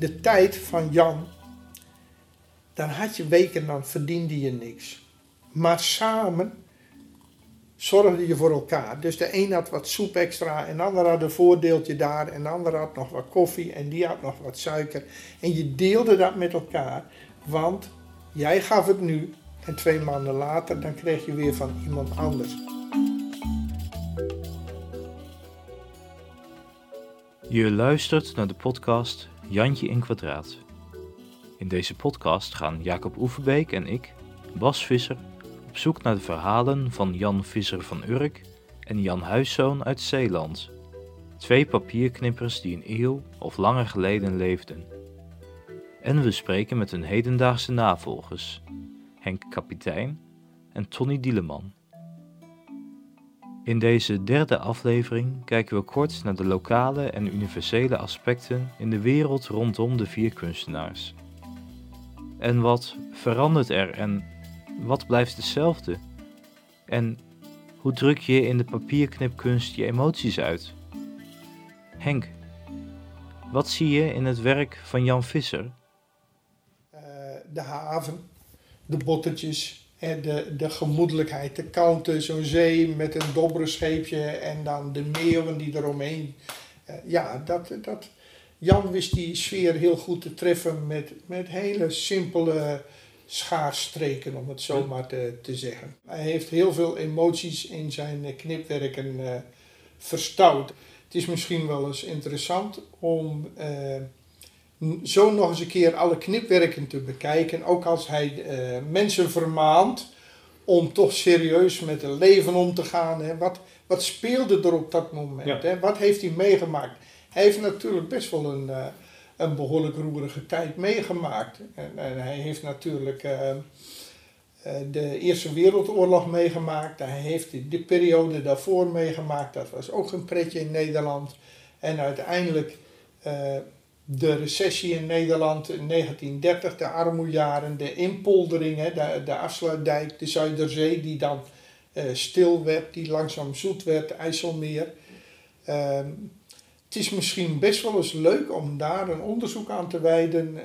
de tijd van Jan, dan had je weken, dan verdiende je niks. Maar samen zorgde je voor elkaar. Dus de een had wat soep extra en de ander had een voordeeltje daar en de ander had nog wat koffie en die had nog wat suiker. En je deelde dat met elkaar, want jij gaf het nu en twee maanden later dan kreeg je weer van iemand anders. Je luistert naar de podcast Jantje in Kwadraat. In deze podcast gaan Jacob Oeverbeek en ik, Bas Visser, op zoek naar de verhalen van Jan Visser van Urk en Jan Huiszoon uit Zeeland. Twee papierknippers die een eeuw of langer geleden leefden. En we spreken met hun hedendaagse navolgers, Henk Kapitein en Tony Dieleman. In deze derde aflevering kijken we kort naar de lokale en universele aspecten in de wereld rondom de vier kunstenaars. En wat verandert er en wat blijft hetzelfde? En hoe druk je in de papierknipkunst je emoties uit? Henk, wat zie je in het werk van Jan Visser? Uh, de haven, de bottetjes, de, de gemoedelijkheid, de kalmte, zo'n zee met een dobbere scheepje en dan de meeuwen die eromheen. Uh, ja, dat, dat, Jan wist die sfeer heel goed te treffen met, met hele simpele schaarstreken, om het zo maar te, te zeggen. Hij heeft heel veel emoties in zijn knipwerken uh. Het is misschien wel eens interessant om uh, zo nog eens een keer alle knipwerken te bekijken. Ook als hij uh, mensen vermaant om toch serieus met het leven om te gaan. Hè. Wat, wat speelde er op dat moment? Ja. Hè? Wat heeft hij meegemaakt? Hij heeft natuurlijk best wel een, uh, een behoorlijk roerige tijd meegemaakt. En, en hij heeft natuurlijk uh, de Eerste Wereldoorlog meegemaakt. Hij heeft de, de periode daarvoor meegemaakt. Dat was ook een pretje in Nederland. En uiteindelijk de recessie in Nederland in 1930, de armoejaren, de inpoldering, hè, de, afsluitdijk, de Zuiderzee die dan uh, stil werd, die langzaam zoet werd, IJsselmeer. Uh, het is misschien best wel eens leuk om daar een onderzoek aan te wijden. Uh,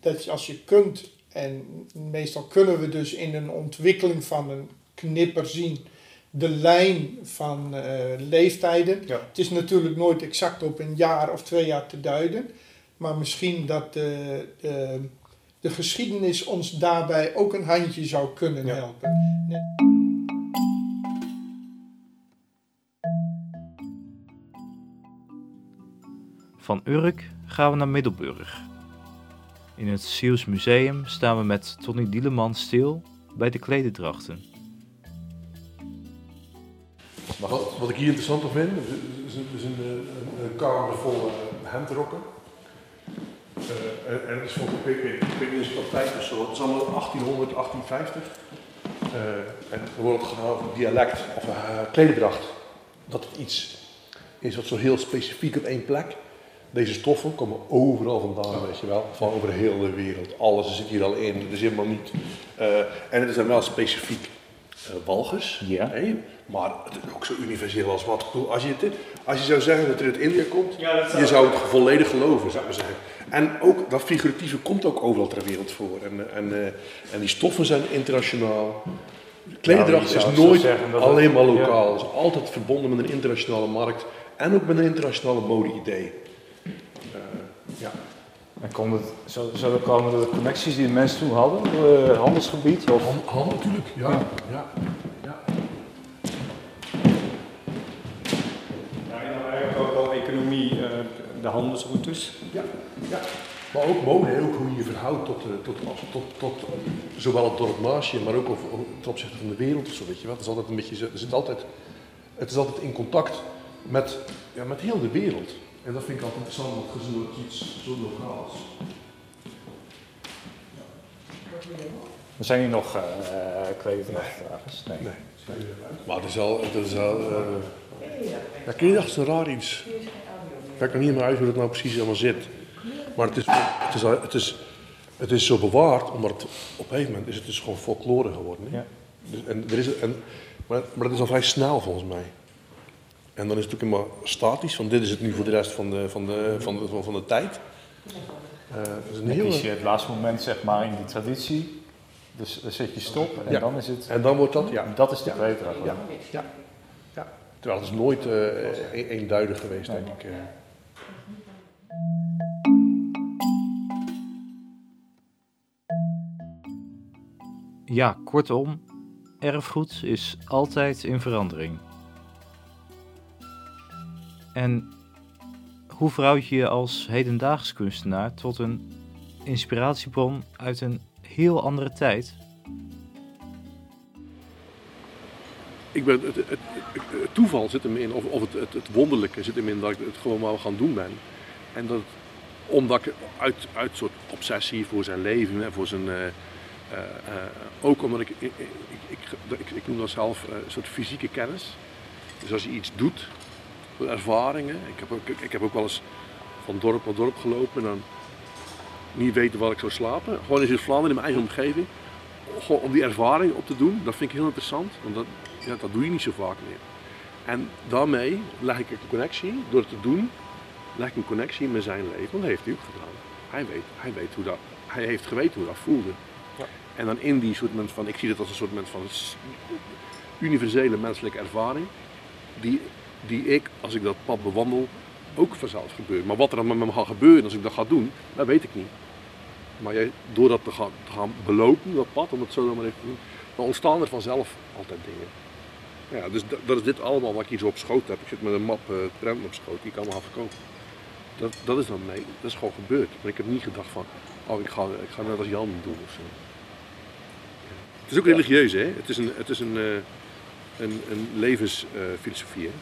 dat als je kunt, en meestal kunnen we dus in een ontwikkeling van een knipper zien de lijn van uh, leeftijden. Ja. Het is natuurlijk nooit exact op een jaar of twee jaar te duiden, maar misschien dat de, de, de geschiedenis ons daarbij ook een handje zou kunnen ja. helpen. Nee. Van Urk gaan we naar Middelburg. In het Siels Museum staan we met Tony Dieleman stil bij de klededrachten. Wat, wat, ik hier interessant vind, is een, is een, een, kamer vol uh, hemdrokken. Uh, en, het is van wat tijd is zo. Is allemaal 1800, 1850. Uh, en er wordt gedaan over dialect of uh. Dat het iets is wat zo heel specifiek op één plek. Deze stoffen komen overal vandaan, weet je wel. Van over de wereld. Alles zit hier al in. Het is helemaal niet. en het is dan wel specifiek uh, walgus. Ja. Maar het is ook zo universeel als wat. Als je, het, als je zou zeggen dat er uit India komt, ja, zou je zou het volledig geloven, zou ik maar zeggen. En ook dat figuratieve komt ook overal ter wereld voor. En, en, uh, en die stoffen zijn internationaal. Klederdracht is nooit alleen maar lokaal. Het is altijd verbonden met een internationale markt en ook met een internationale mode-idee. Uh, ja. En kon het, zou, zou dat komen door de connecties die de mensen toen hadden, uh, handelsgebied? Of? Handel natuurlijk, ja. ja. ja. ja. ja en dan eigenlijk ook wel economie, uh, de handelsroutes. Ja, ja. Maar ook mode, ook hoe je je verhoudt tot, tot, tot, tot, zowel het dorp naast je, maar ook ten opzichte van de wereld of zo, weet je wat. Het is altijd een beetje, er zit altijd, het is altijd in contact met, ja, met heel de wereld. En dat vind ik altijd interessant, want gezien dat iets zo lokaal is. Er zijn hier nog uh, kleeddrachtdragers? Nee. nee. nee. Maar het is al. Het is al uh, ja, kleeddracht is een raar iets. Ik kijk er niet meer uit hoe het nou precies allemaal zit. Maar het is, het is, het is, het is zo bewaard, omdat het, op een gegeven moment is het dus gewoon folklore geworden. Ja. Dus, en er is, en, maar, maar dat is al vrij snel volgens mij. En dan is het natuurlijk helemaal statisch, van dit is het nu voor de rest van de, van de, van de, van de tijd. Eh, dat is een Dan kies je het laatste moment zeg maar in die traditie. Dus dan zet je stop en Ja. dan is het... En dan wordt dat, ja. Dat is de Ja. Ja, ja, ja. Terwijl het is nooit eh, een- eenduidig geweest, denk ik. eh. Ja, kortom, erfgoed is altijd in verandering. En hoe verhoud je je als hedendaags kunstenaar tot een inspiratiebron uit een heel andere tijd? Ik ben, het, toeval zit hem in, of, of het, wonderlijke zit hem in dat ik het gewoon maar gaan doen ben. En dat, omdat ik uit, uit soort obsessie voor zijn leven en voor zijn. eh, eh, eh, ook omdat ik, ik, ik, ik, ik, ik noem dat zelf een soort fysieke kennis. Dus als je iets doet, ervaringen. Ik heb, ook, ik heb ook wel eens van dorp naar dorp gelopen en dan niet weten waar ik zou slapen. Gewoon in Vlaanderen, in mijn eigen omgeving. Gewoon om die ervaring op te doen, dat vind ik heel interessant. Want dat, ja, dat doe je niet zo vaak meer. En daarmee leg ik een connectie, door het te doen, leg ik een connectie met zijn leven. Want dat heeft hij ook gedaan. Hij weet, hij weet hoe dat, hij heeft geweten hoe dat voelde. En dan in die soort van, ik zie het als een soort van universele menselijke ervaring, die, die ik, als ik dat pad bewandel, ook vanzelf gebeurt. Maar wat er dan met me gaat gebeuren als ik dat ga doen, dat weet ik niet. Maar jij, door dat te gaan, te gaan belopen, dat pad, om het zo dan maar even te doen, dan ontstaan er vanzelf altijd dingen. Ja, dus dat, dat is dit allemaal wat ik hier zo op schoot heb. Ik zit met een map uh, prenten op schoot die ik allemaal verkopen. Dat, dat is dan mee, dat is gewoon gebeurd. Maar ik heb niet gedacht van, oh ik ga, ik ga net als Jan doen of zo. Ja. Het is ook religieus hè, het is een, het is een, uh, een, een levensfilosofie hè.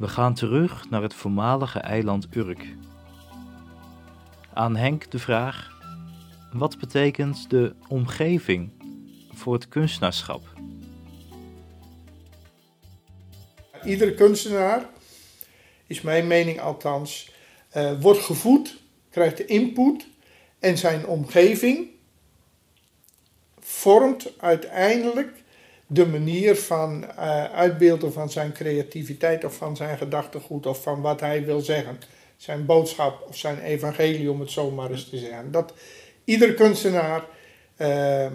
We gaan terug naar het voormalige eiland Urk. Aan Henk de vraag: wat betekent de omgeving voor het kunstenaarschap? Iedere kunstenaar, is mijn mening althans, uh, wordt gevoed, krijgt de input en zijn omgeving vormt uiteindelijk de manier van uh, uitbeelden van zijn creativiteit of van zijn gedachtegoed of van wat hij wil zeggen. Zijn boodschap of zijn evangelie, om het zo maar eens te zeggen. Dat ieder kunstenaar uh,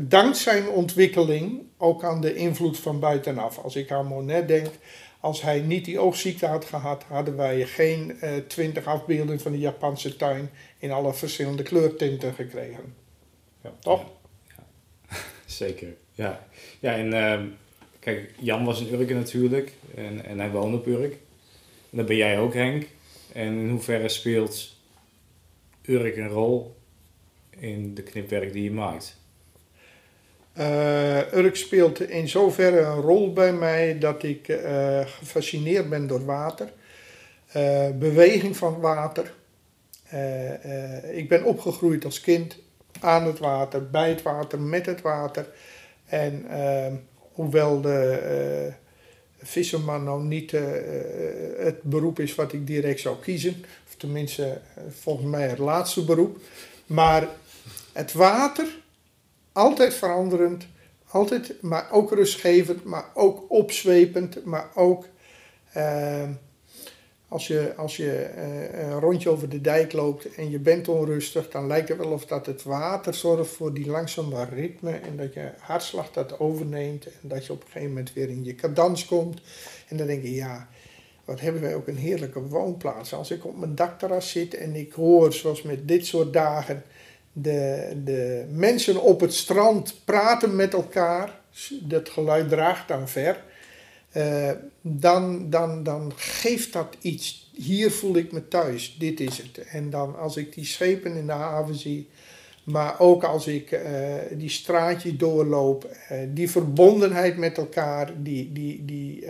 dankt zijn ontwikkeling ook aan de invloed van buitenaf. Als ik aan Monet denk, als hij niet die oogziekte had gehad, hadden wij geen uh, twintig afbeeldingen van de Japanse tuin in alle verschillende kleurtinten gekregen. Ja. Toch? Ja. Zeker, ja. Ja, en uh, kijk, Jan was in Urk natuurlijk en, en hij woonde op Urk. En dat ben jij ook, Henk. En in hoeverre speelt Urk een rol in de knipwerk die je maakt? Uh, Urk speelt in zoverre een rol bij mij dat ik uh, gefascineerd ben door water, uh, beweging van water. ik ben opgegroeid als kind aan het water, bij het water, met het water. En hoewel de visserman nou niet het beroep is wat ik direct zou kiezen, of tenminste volgens mij het laatste beroep, maar het water altijd veranderend, altijd, maar ook rustgevend, maar ook opzwepend, maar ook uh, als je, als je uh, een rondje over de dijk loopt en je bent onrustig, dan lijkt het wel of dat het water zorgt voor die langzame ritme en dat je hartslag dat overneemt en dat je op een gegeven moment weer in je cadans komt. En dan denk je, ja, wat hebben wij ook een heerlijke woonplaats. Als ik op mijn dakterras zit en ik hoor, zoals met dit soort dagen, de, de mensen op het strand praten met elkaar, dat geluid draagt dan ver, uh, dan, dan, dan geeft dat iets. Hier voel ik me thuis, dit is het. En dan als ik die schepen in de haven zie, maar ook als ik uh, die straatje doorloop, uh, die verbondenheid met elkaar, die, die, die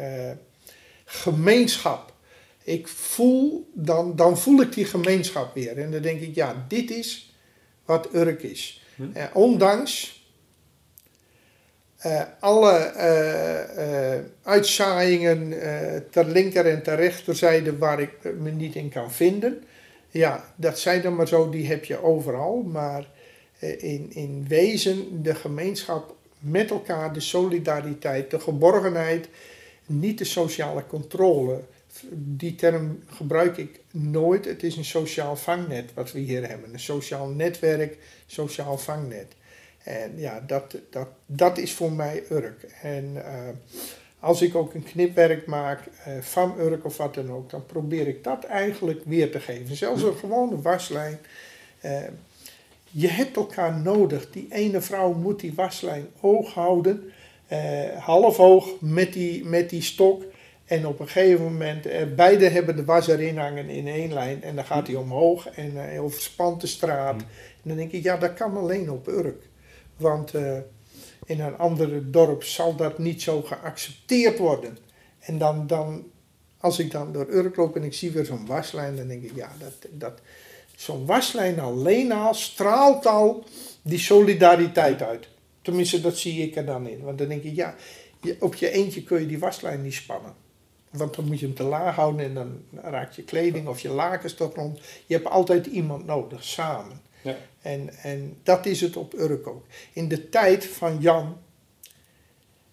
gemeenschap. Ik voel, dan, dan voel ik die gemeenschap weer. En dan denk ik, ja, dit is wat Urk is. Hm. Ondanks uh, alle uh, uitzaaiingen ter linker en ter rechterzijde waar ik me niet in kan vinden. Ja, dat zijn dan maar zo, die heb je overal. Maar in, in wezen de gemeenschap met elkaar, de solidariteit, de geborgenheid. niet de sociale controle. Die term gebruik ik nooit. Het is een sociaal vangnet wat we hier hebben. Een sociaal netwerk, sociaal vangnet. En ja, dat, dat, dat is voor mij Urk. En uh, als ik ook een knipwerk maak uh, van Urk of wat dan ook, dan probeer ik dat eigenlijk weer te geven. Zelfs een gewone waslijn. Uh, je hebt elkaar nodig. Die ene vrouw moet die waslijn hoog houden, half hoog met die, met die stok. En op een gegeven moment, eh, beide hebben de was erin hangen in één lijn. En dan gaat hij omhoog en eh, overspant de straat. En dan denk ik, ja, dat kan alleen op Urk. Want uh, in een ander dorp zal dat niet zo geaccepteerd worden. En dan, dan als ik dan door Urk loop en ik zie weer zo'n waslijn, dan denk ik, ja, dat, dat, zo'n waslijn alleen al straalt al die solidariteit uit. Tenminste, dat zie ik er dan in. Want dan denk ik, ja, op je eentje kun je die waslijn niet spannen. Want dan moet je hem te laag houden en dan raakt je kleding of je lakens toch rond. Je hebt altijd iemand nodig, samen. En, en dat is het op Urk ook. In de tijd van Jan,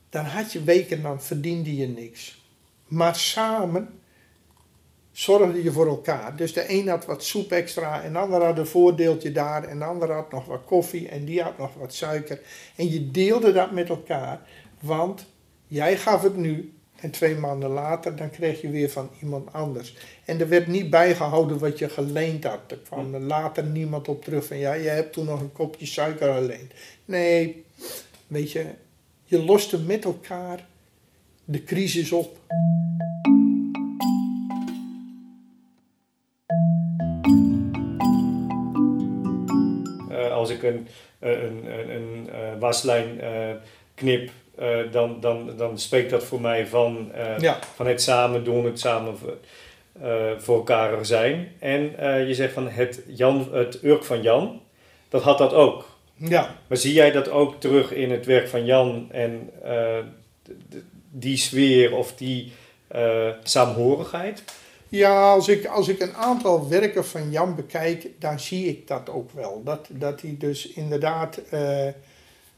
dan had je weken, verdiende je niks. Maar samen zorgde je voor elkaar. Dus de een had wat soep extra, en de ander had een voordeeltje daar, en de ander had nog wat koffie, en die had nog wat suiker. En je deelde dat met elkaar, want jij gaf het nu, en twee maanden later, dan kreeg je weer van iemand anders. En er werd niet bijgehouden wat je geleend had. Er kwam later niemand op terug van ja, je hebt toen nog een kopje suiker geleend. Nee, weet je, je loste met elkaar de crisis op. Uh, als ik een, een, een, een uh, waslijn uh, knip uh, dan, dan, dan spreekt dat voor mij van, uh, ja. van het samen doen, het samen uh, voor elkaar zijn. En je zegt van het, Jan, het Urk van Jan, dat had dat ook. Ja. Maar zie jij dat ook terug in het werk van Jan en die sfeer of die saamhorigheid? Ja, als ik, als ik een aantal werken van Jan bekijk, dan zie ik dat ook wel. Dat, dat hij dus inderdaad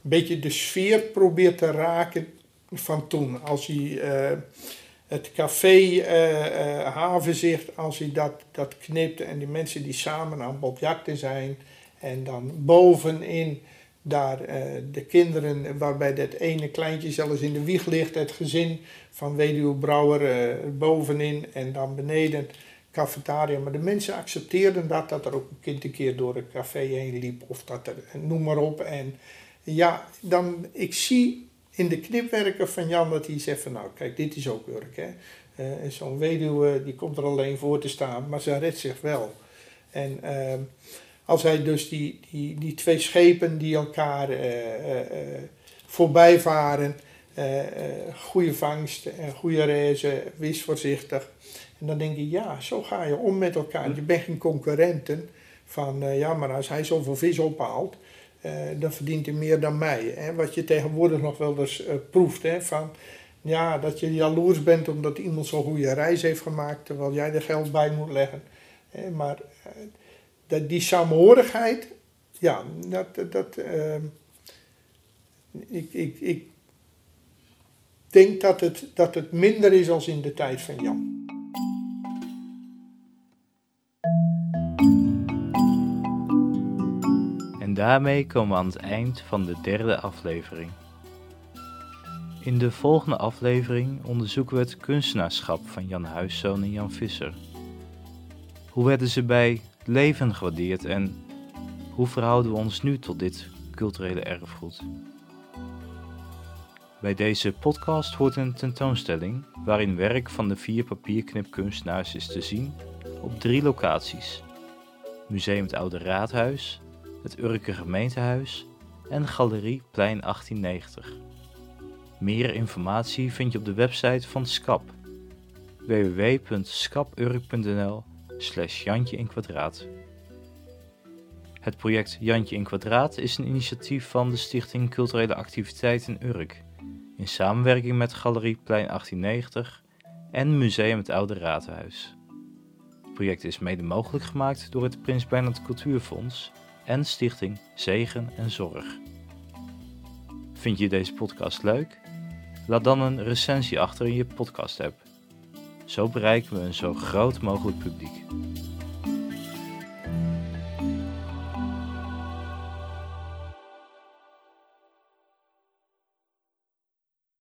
beetje de sfeer probeert te raken van toen. Als hij uh, het café uh, uh, Havenzicht, als hij dat, dat knipt en die mensen die samen aan bobjachten zijn. En dan bovenin daar de kinderen, waarbij dat ene kleintje zelfs in de wieg ligt, het gezin van weduwe Brouwer bovenin en dan beneden cafetaria. Maar de mensen accepteerden dat, dat er ook een kind een keer door het café heen liep of dat er, noem maar op. En ja, dan, ik zie in de knipwerken van Jan dat hij zegt van nou, kijk, dit is ook werk. Hè. Uh, Zo'n weduwe die komt er alleen voor te staan, maar ze redt zich wel. En uh, als hij dus die, die, die twee schepen die elkaar uh, voorbij varen, goede vangst, goede reizen, wees voorzichtig. En dan denk je, ja, zo ga je om met elkaar. Je bent geen concurrenten van, ja, maar als hij zoveel vis ophaalt, dan verdient hij meer dan mij. Hè? Wat je tegenwoordig nog wel eens uh, proeft. Hè? Van, ja, dat je jaloers bent omdat iemand zo'n goede reis heeft gemaakt, terwijl jij er geld bij moet leggen. Hè? Maar uh, dat, die samenhorigheid, ja, dat. dat ik, ik, ik denk dat het, dat het minder is als in de tijd van Jan. Daarmee komen we aan het eind van de derde aflevering. In de volgende aflevering onderzoeken we het kunstenaarschap van Jan Huiszoon en Jan Visser. Hoe werden ze bij leven gewaardeerd en hoe verhouden we ons nu tot dit culturele erfgoed? Bij deze podcast hoort een tentoonstelling waarin werk van de vier papierknipkunstenaars is te zien op drie locaties: Museum het Oude Raadhuis, het Urke Gemeentehuis en Galerie Plein 1890. Meer informatie vind je op de website van SCAP www.scapurk.nl slash Jantje in Kwadraat. Het project Jantje in Kwadraat is een initiatief van de Stichting Culturele Activiteiten Urk in samenwerking met Galerie Plein 1890 en Museum het Oude Raadhuis. Het project is mede mogelijk gemaakt door het Prins Bernhard Cultuurfonds en Stichting Zegen en Zorg. Vind je deze podcast leuk? Laat dan een recensie achter in je podcast-app. Zo bereiken we een zo groot mogelijk publiek.